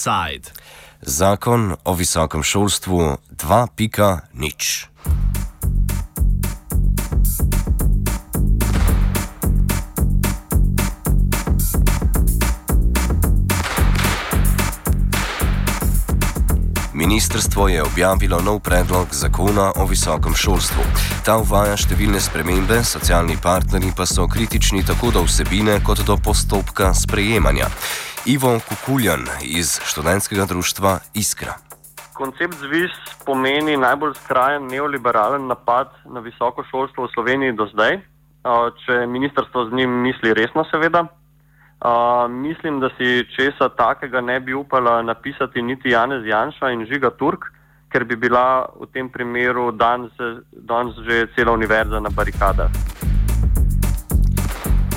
Offside. Zakon o visokem šolstvu 2.0. Ministrstvo je objavilo nov predlog zakona o visokem šolstvu. Ta uvaja številne spremembe, socialni partnerji pa so kritični tako do vsebine kot do postopka sprejemanja. Ivo Kukuljan iz študentskega društva Iskra. Koncept ZVIS pomeni najbolj skrajen neoliberalen napad na visoko šolstvo v Sloveniji do zdaj, če ministrstvo z njim misli resno, seveda. Mislim, da si česa takega ne bi upala napisati niti Janez Janša in Žiga Turk, ker bi bila v tem primeru danes, danes že cela univerza na barikadah.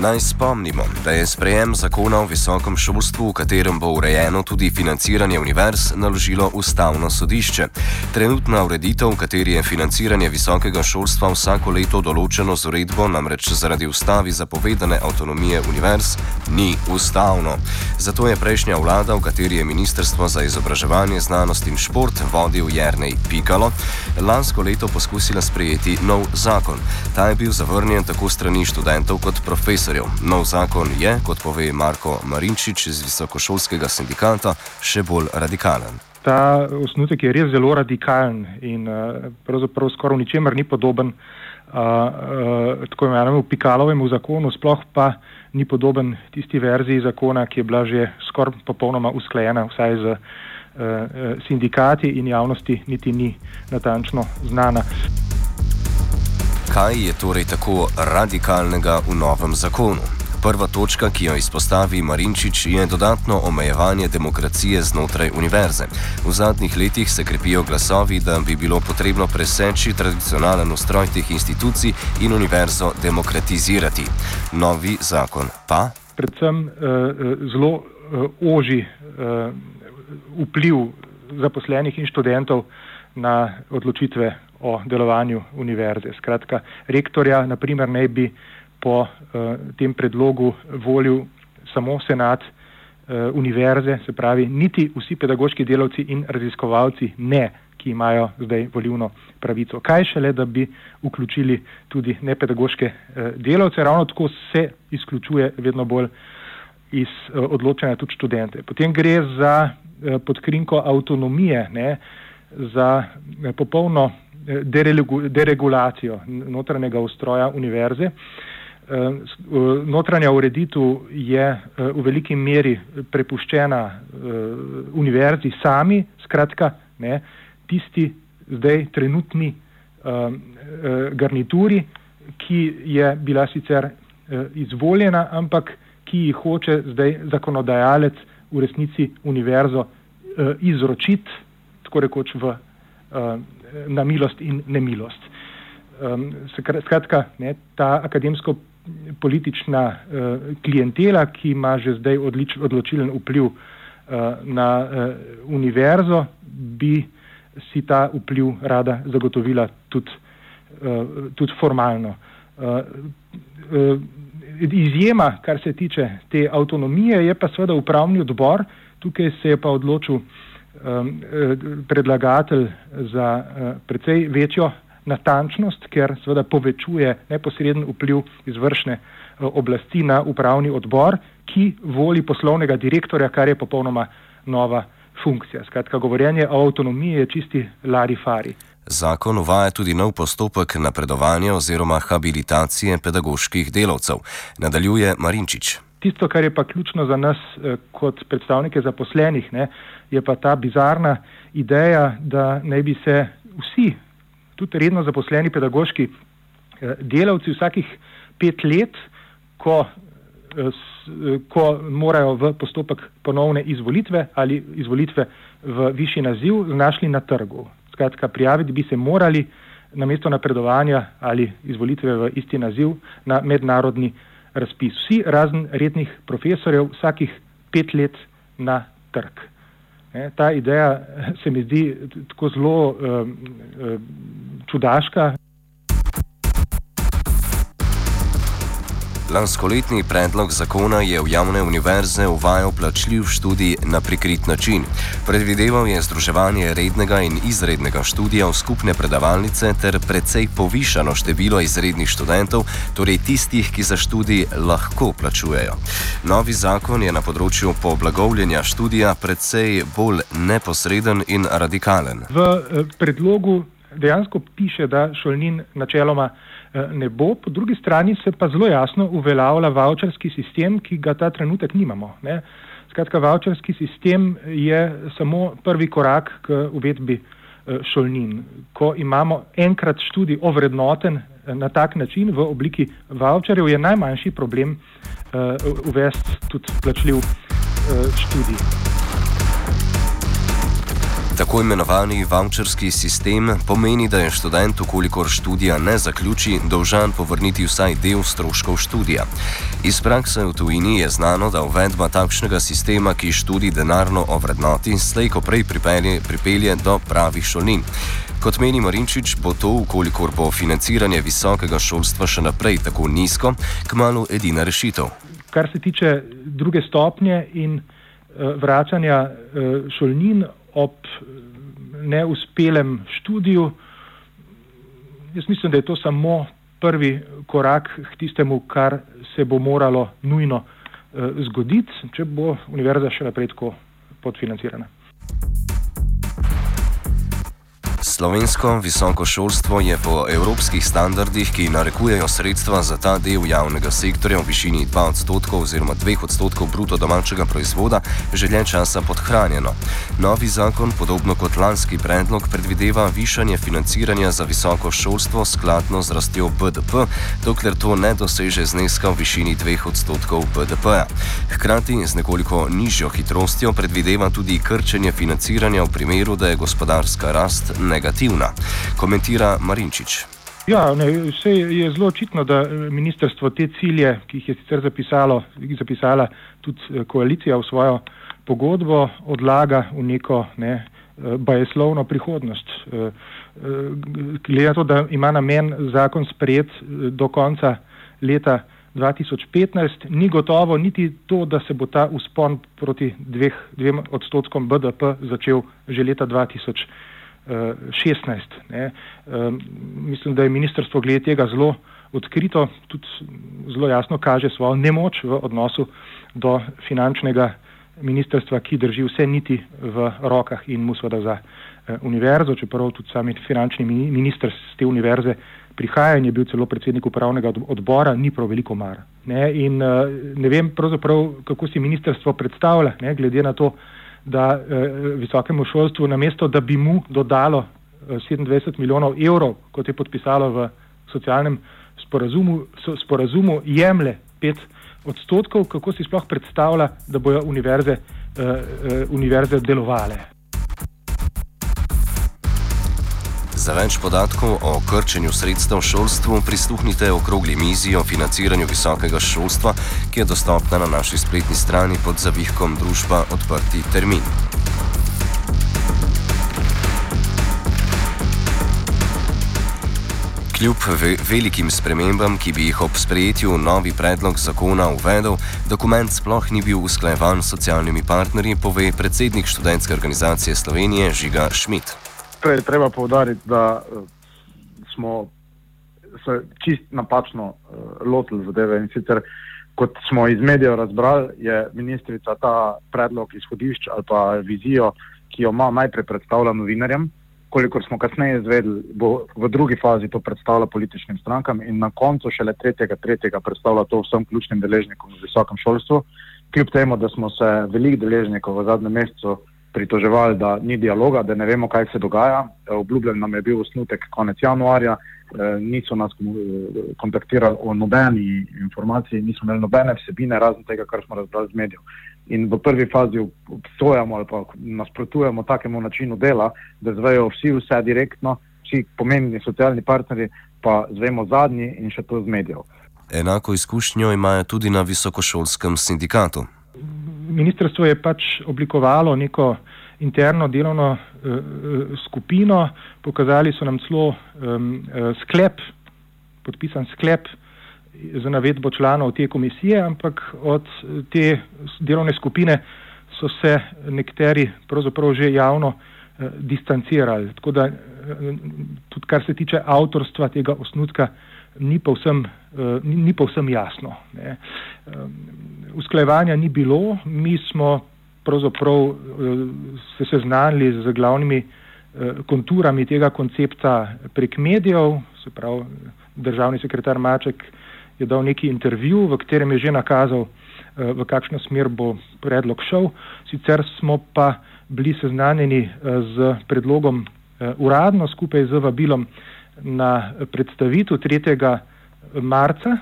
Naj spomnimo, da je sprejem zakona o visokem šolstvu, v katerem bo urejeno tudi financiranje univerz, naložilo ustavno sodišče. Trenutna ureditev, v kateri je financiranje visokega šolstva vsako leto določeno z uredbo, namreč zaradi ustavi zapovedane avtonomije univerz, ni ustavno. Zato je prejšnja vlada, v kateri je Ministrstvo za izobraževanje, znanost in šport vodil Jrnej Pikalo, lansko leto poskusila sprejeti nov zakon. Ta je bil zavrnjen tako strani študentov kot profesorjev profesorjev. Nov zakon je, kot pove Marko Marinčič iz Visokošolskega sindikata, še bolj radikalen. Ta osnutek je res zelo radikalen in uh, pravzaprav skoraj ničemer ni podoben uh, uh, tako imenovanemu Pikalovemu zakonu, sploh pa ni podoben tisti verziji zakona, ki je bila že skoraj popolnoma usklajena, vsaj z uh, sindikati in javnosti, niti ni natančno znana kaj je torej tako radikalnega v novem zakonu? Prva točka, ki jo izpostavi Marinčič, je dodatno omejevanje demokracije znotraj univerze. V zadnjih letih se krepijo glasovi, da bi bilo potrebno preseči tradicionalen ustroj teh institucij in univerzo demokratizirati. Novi zakon pa. Predvsem uh, zelo uh, oži uh, vpliv zaposlenih in študentov na odločitve o delovanju univerze. Skratka, rektorja, naprimer, ne bi po uh, tem predlogu volil samo senat uh, univerze, se pravi, niti vsi pedagoški delavci in raziskovalci ne, ki imajo zdaj volivno pravico. Kaj šele, da bi vključili tudi nepedagoške uh, delavce, ravno tako se izključuje vedno bolj iz uh, odločanja tudi študente. Potem gre za uh, podkrinko avtonomije, ne, za uh, popolno deregulacijo notranjega ustroja univerze. Eh, notranja ureditev je eh, v veliki meri prepuščena eh, univerzi sami, skratka, ne, tisti zdaj trenutni garnituri, ki je bila sicer izvoljena, ampak ki jih hoče zdaj zakonodajalec v resnici univerzo izročiti, tako rekoč v na milost in nemilost. Um, skratka, ne, ta akademsko-politična uh, klientela, ki ima že zdaj odlič, odločilen vpliv uh, na uh, univerzo, bi si ta vpliv rada zagotovila tudi, uh, tudi formalno. Uh, uh, izjema, kar se tiče te avtonomije, je pa seveda upravni odbor, tukaj se je pa odločil um, predlagatelj za uh, precej večjo natančnost, ker seveda povečuje neposreden vpliv izvršne uh, oblasti na upravni odbor, ki voli poslovnega direktorja, kar je popolnoma nova funkcija. Skratka, govorjenje o avtonomiji je čisti larifari. Zakon uvaja tudi nov postopek napredovanja oziroma habilitacije pedagoških delavcev, nadaljuje Marinčič. Tisto, kar je pa ključno za nas eh, kot predstavnike zaposlenih, ne, je pa ta bizarna ideja, da naj bi se vsi, tudi redno zaposleni pedagoški eh, delavci, vsakih pet let, ko, eh, ko morajo v postopek ponovne izvolitve ali izvolitve v višji naziv, znašli na trgu. Skratka, prijaviti bi se morali na mesto napredovanja ali izvolitve v isti naziv na mednarodni razpis. Vsi razen rednih profesorjev vsakih pet let na trg. Ne, ta ideja se mi zdi tako zelo uh, uh, čudaška. Lanskoletni predlog zakona je v javne univerze uvajal plačljiv študij na prikrit način. Predvideval je združevanje rednega in izrednega študija v skupne predavalnice ter precej povišano število izrednih študentov, torej tistih, ki za študij lahko plačujejo. Novi zakon je na področju poblagovljenja študija precej bolj neposreden in radikalen. V eh, predlogu dejansko piše, da šolnin načeloma. Eh, ne bo, po drugi strani se pa zelo jasno uveljavlja voucherski sistem, ki ga ta trenutek nimamo. Ne. Skratka, voucherski sistem je samo prvi korak k uvedbi eh, šolnin. Ko imamo enkrat študij ovrednoten eh, na tak način v obliki voucherjev, je najmanjši problem uh, uvesti tudi plačljiv uh, študij. Tako imenovani voucherski sistem pomeni, da je študent, ukolikor študija ne zaključi, dolžan povrniti vsaj del stroškov študija. Iz prakse v tujini je znano, da uvedba takšnega sistema, ki študij denarno ovrednoti, slejko prej pripelje, pripelje do pravih šolnin. Kot meni Marinčič, bo to, ukolikor bo financiranje visokega šolstva še naprej tako nizko, kmalo edina rešitev. Kar se tiče druge stopnje in uh, vračanja uh, šolnin, ob neuspelem študiju. Jaz mislim, da je to samo prvi korak k tistemu, kar se bo moralo nujno uh, zgoditi, če bo univerza še naprej tako podfinancirana. Slovensko visoko šolstvo je po evropskih standardih, ki narekujejo sredstva za ta del javnega sektorja v višini 2 odstotkov oziroma 2 odstotkov bruto domačega proizvoda, že dlje časa podhranjeno. Novi zakon, podobno kot lanski predlog, predvideva višanje financiranja za visoko šolstvo skladno z rastjo BDP, dokler to ne doseže zneska v višini 2 odstotkov BDP. Hkrati z nekoliko nižjo hitrostjo predvideva tudi krčenje financiranja v primeru, da je gospodarska rast negativna negativna, komentira Marinčič. Ja, ne, vse je zelo očitno, da ministrstvo te cilje, ki jih je sicer zapisalo, zapisala tudi eh, koalicija v svojo pogodbo, odlaga v neko ne, eh, bajeslovno prihodnost. Eh, glede na to, da ima namen zakon sprejet do konca leta 2015, ni gotovo niti to, da se bo ta uspon proti dveh, dvem odstotkom BDP začel že leta 2015. 16. Ne. Mislim, da je ministrstvo glede tega zelo odkrito, tudi zelo jasno kaže svojo nemoč v odnosu do finančnega ministrstva, ki drži vse niti v rokah in mu seveda za eh, univerzo, čeprav tudi sami finančni minister z te univerze prihaja in je bil celo predsednik upravnega odbora, ni prav veliko mar. Ne. In eh, ne vem pravzaprav, kako si ministrstvo predstavlja, ne, glede na to, da eh, visokemu šolstvu na mesto, da bi mu dodalo eh, 27 milijonov evrov, kot je podpisalo v socialnem sporazumu, so, sporazumu jemlje 5 odstotkov, kako si sploh predstavlja, da bojo univerze, eh, eh, univerze delovale. Za več podatkov o krčenju sredstev v šolstvu prisluhnite okrogli mizi o financiranju visokega šolstva, ki je dostopna na naši spletni strani pod zavihkom družba Odprti termin. Kljub ve velikim spremembam, ki bi jih ob sprejetju novi predlog zakona uvedel, dokument sploh ni bil usklajevan s socialnimi partnerji, pove predsednik študentske organizacije Slovenije Žiga Šmit. Torej, treba povdariti, da uh, smo se čist napačno uh, lotili zadeve. In sicer, kot smo iz medijev razbrali, je ministrica ta predlog izhodišč ali pa vizijo, ki jo ima najprej predstavlja novinarjem, kolikor smo kasneje izvedeli, bo v drugi fazi to predstavlja političnim strankam in na koncu šele tretjega, tretjega predstavlja to vsem ključnim deležnikom v visokem šolstvu, kljub temu, da smo se velik deležnikov v zadnjem mesecu pritoževali, da ni dialoga, da ne vemo, kaj se dogaja. Obljubljen nam je bil osnutek konec januarja, eh, niso nas eh, kontaktirali o nobeni informaciji, nismo imeli nobene vsebine, razen tega, kar smo razbrali z medijev. In v prvi fazi obsojamo ali pa nasprotujemo takemu načinu dela, da zvejo vsi vse direktno, vsi pomembni socialni partnerji pa zvemo zadnji in še to z medijev. Enako izkušnjo imajo tudi na visokošolskem sindikatu ministrstvo je pač oblikovalo neko interno delovno uh, skupino, pokazali so nam celo um, uh, sklep, podpisan sklep za navedbo članov te komisije, ampak od te delovne skupine so se nekateri pravzaprav že javno eh, distancirali. Tako da tudi kar se tiče avtorstva tega osnutka, ni povsem, ni, ni povsem jasno. Ne. Usklajevanja ni bilo, mi smo pravzaprav se seznanili z glavnimi konturami tega koncepta prek medijev, se pravi, državni sekretar Maček je dal neki intervju, v katerem je že nakazal, eh, v kakšno smer bo predlog šel. Sicer smo pa bili seznanjeni eh, z predlogom eh, uradno skupaj z vabilom na predstavitev 3. marca.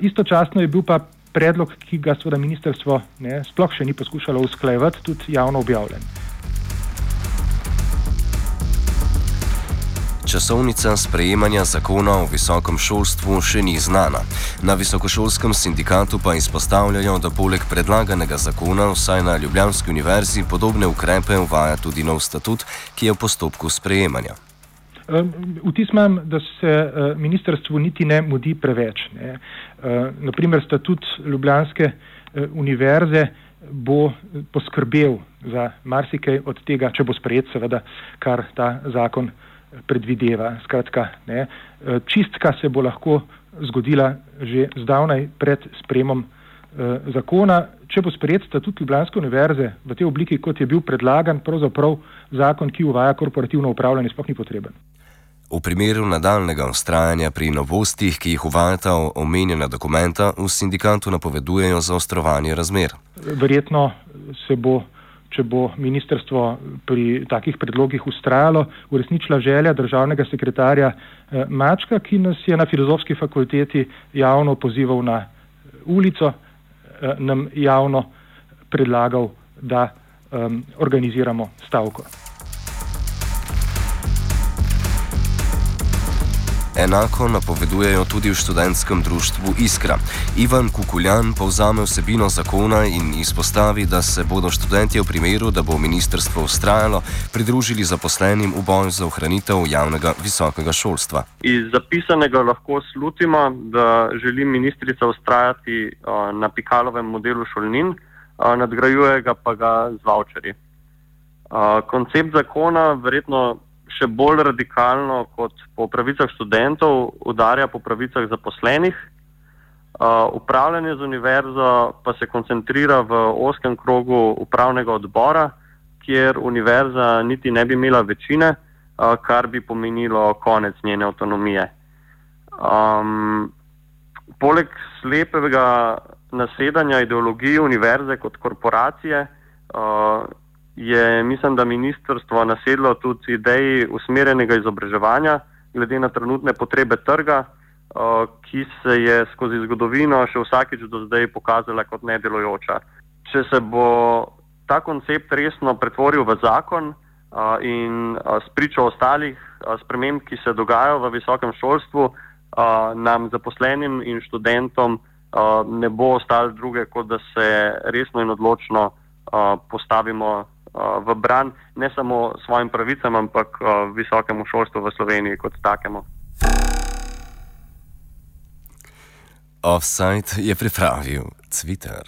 Istočasno je bil pa predlog, ki ga seveda ministerstvo ne, sploh še ni poskušalo usklajevati, tudi javno objavljen. časovnica sprejemanja zakona o visokem šolstvu še ni znana. Na visokošolskem sindikatu pa izpostavljajo, da poleg predlaganega zakona vsaj na Ljubljanski univerzi podobne ukrepe uvaja tudi nov statut, ki je v postopku sprejemanja. Vtis imam, da se e, ministrstvu niti ne mudi preveč. Ne. E, Naprimer, statut Ljubljanske e, univerze bo poskrbel za marsikaj od tega, če bo sprejet, seveda, kar ta zakon predvideva. Skratka, ne, eh, čistka se bo lahko zgodila že zdavnaj pred spremom eh, zakona. Če bo sprejet statut Ljubljanske univerze v tej obliki, kot je bil predlagan, pravzaprav zakon, ki uvaja korporativno upravljanje, sploh ni potreben. V primeru nadaljnega ustrajanja pri novostih, ki jih uvajata omenjena dokumenta, v sindikatu napovedujejo zaostrovanje razmer. Verjetno se bo če bo ministrstvo pri takih predlogih ustrajalo, uresničila želja državnega sekretarja eh, Mačka, ki nas je na filozofski fakulteti javno pozival na ulico, eh, nam javno predlagal, da um, organiziramo stavko. Enako napovedujejo tudi v študentskem društvu Iskra. Ivan Kukuljan povzame vsebino zakona in izpostavi, da se bodo študenti v primeru, da bo ministrstvo ustrajalo, pridružili zaposlenim v boju za ohranitev javnega visokega šolstva. Iz zapisanega lahko slutimo, da želi ministrica ustrajati na pikalovem modelu šolnin, nadgrajuje ga pa ga z voucherji. Koncept zakona verjetno še bolj radikalno kot po pravicah študentov, udarja po pravicah zaposlenih. Uh, upravljanje z univerzo pa se koncentrira v oskem krogu upravnega odbora, kjer univerza niti ne bi imela večine, uh, kar bi pomenilo konec njene avtonomije. Um, poleg slepega nasedanja ideologije univerze kot korporacije, uh, je, mislim, da ministrstvo nasedlo tudi ideji usmerjenega izobraževanja, glede na trenutne potrebe trga, ki se je skozi zgodovino še vsakič do zdaj pokazala kot nedelujoča. Če se bo ta koncept resno pretvoril v zakon in spričo ostalih sprememb, ki se dogajajo v visokem šolstvu, nam zaposlenim in študentom ne bo ostalo druge, kot da se resno in odločno postavimo v bran ne samo svojim pravicam, ampak visokemu šolstvu v Sloveniji kot takemu. Offside je pripravil Twitter.